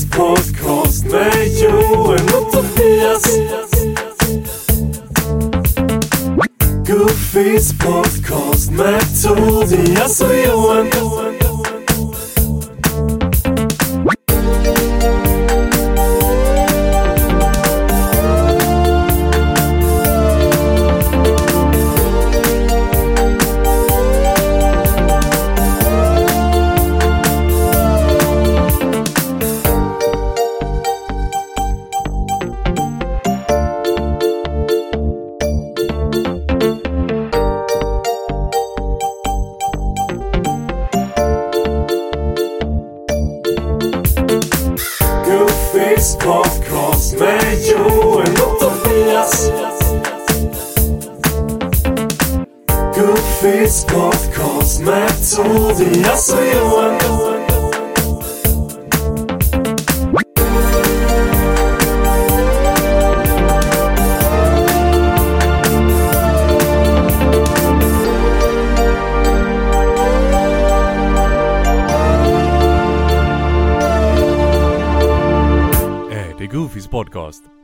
podcast med Johan och Tobias. Goofies podcast med Tobias och Johan. Goofies podcast med Johan och Tobias. Goofies podcast med Tobias och Johan. Goofies podcast.